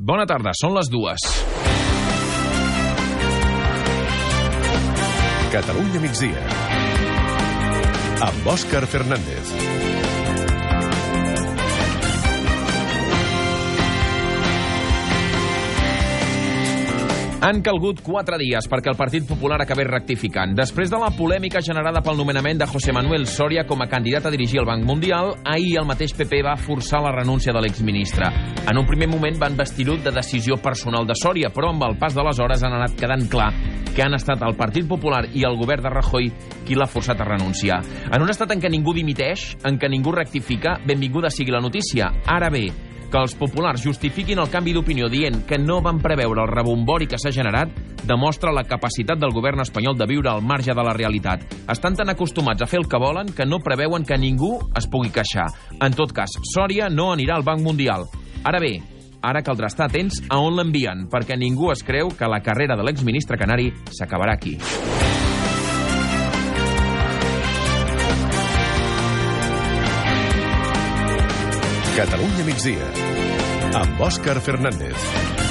Bona tarda, són les dues. Catalunya migdia. Amb Òscar Fernández. Han calgut quatre dies perquè el Partit Popular acabés rectificant. Després de la polèmica generada pel nomenament de José Manuel Soria com a candidat a dirigir el Banc Mundial, ahir el mateix PP va forçar la renúncia de l'exministre. En un primer moment van vestir-ho de decisió personal de Soria, però amb el pas de les hores han anat quedant clar que han estat el Partit Popular i el govern de Rajoy qui l'ha forçat a renunciar. En un estat en què ningú dimiteix, en què ningú rectifica, benvinguda sigui la notícia. Ara bé, que els populars justifiquin el canvi d'opinió dient que no van preveure el rebombori que s'ha generat demostra la capacitat del govern espanyol de viure al marge de la realitat. Estan tan acostumats a fer el que volen que no preveuen que ningú es pugui queixar. En tot cas, Sòria no anirà al Banc Mundial. Ara bé, ara caldrà estar atents a on l'envien, perquè ningú es creu que la carrera de l'exministre canari s'acabarà aquí. Catalunya migdia. Amb Òscar Fernández.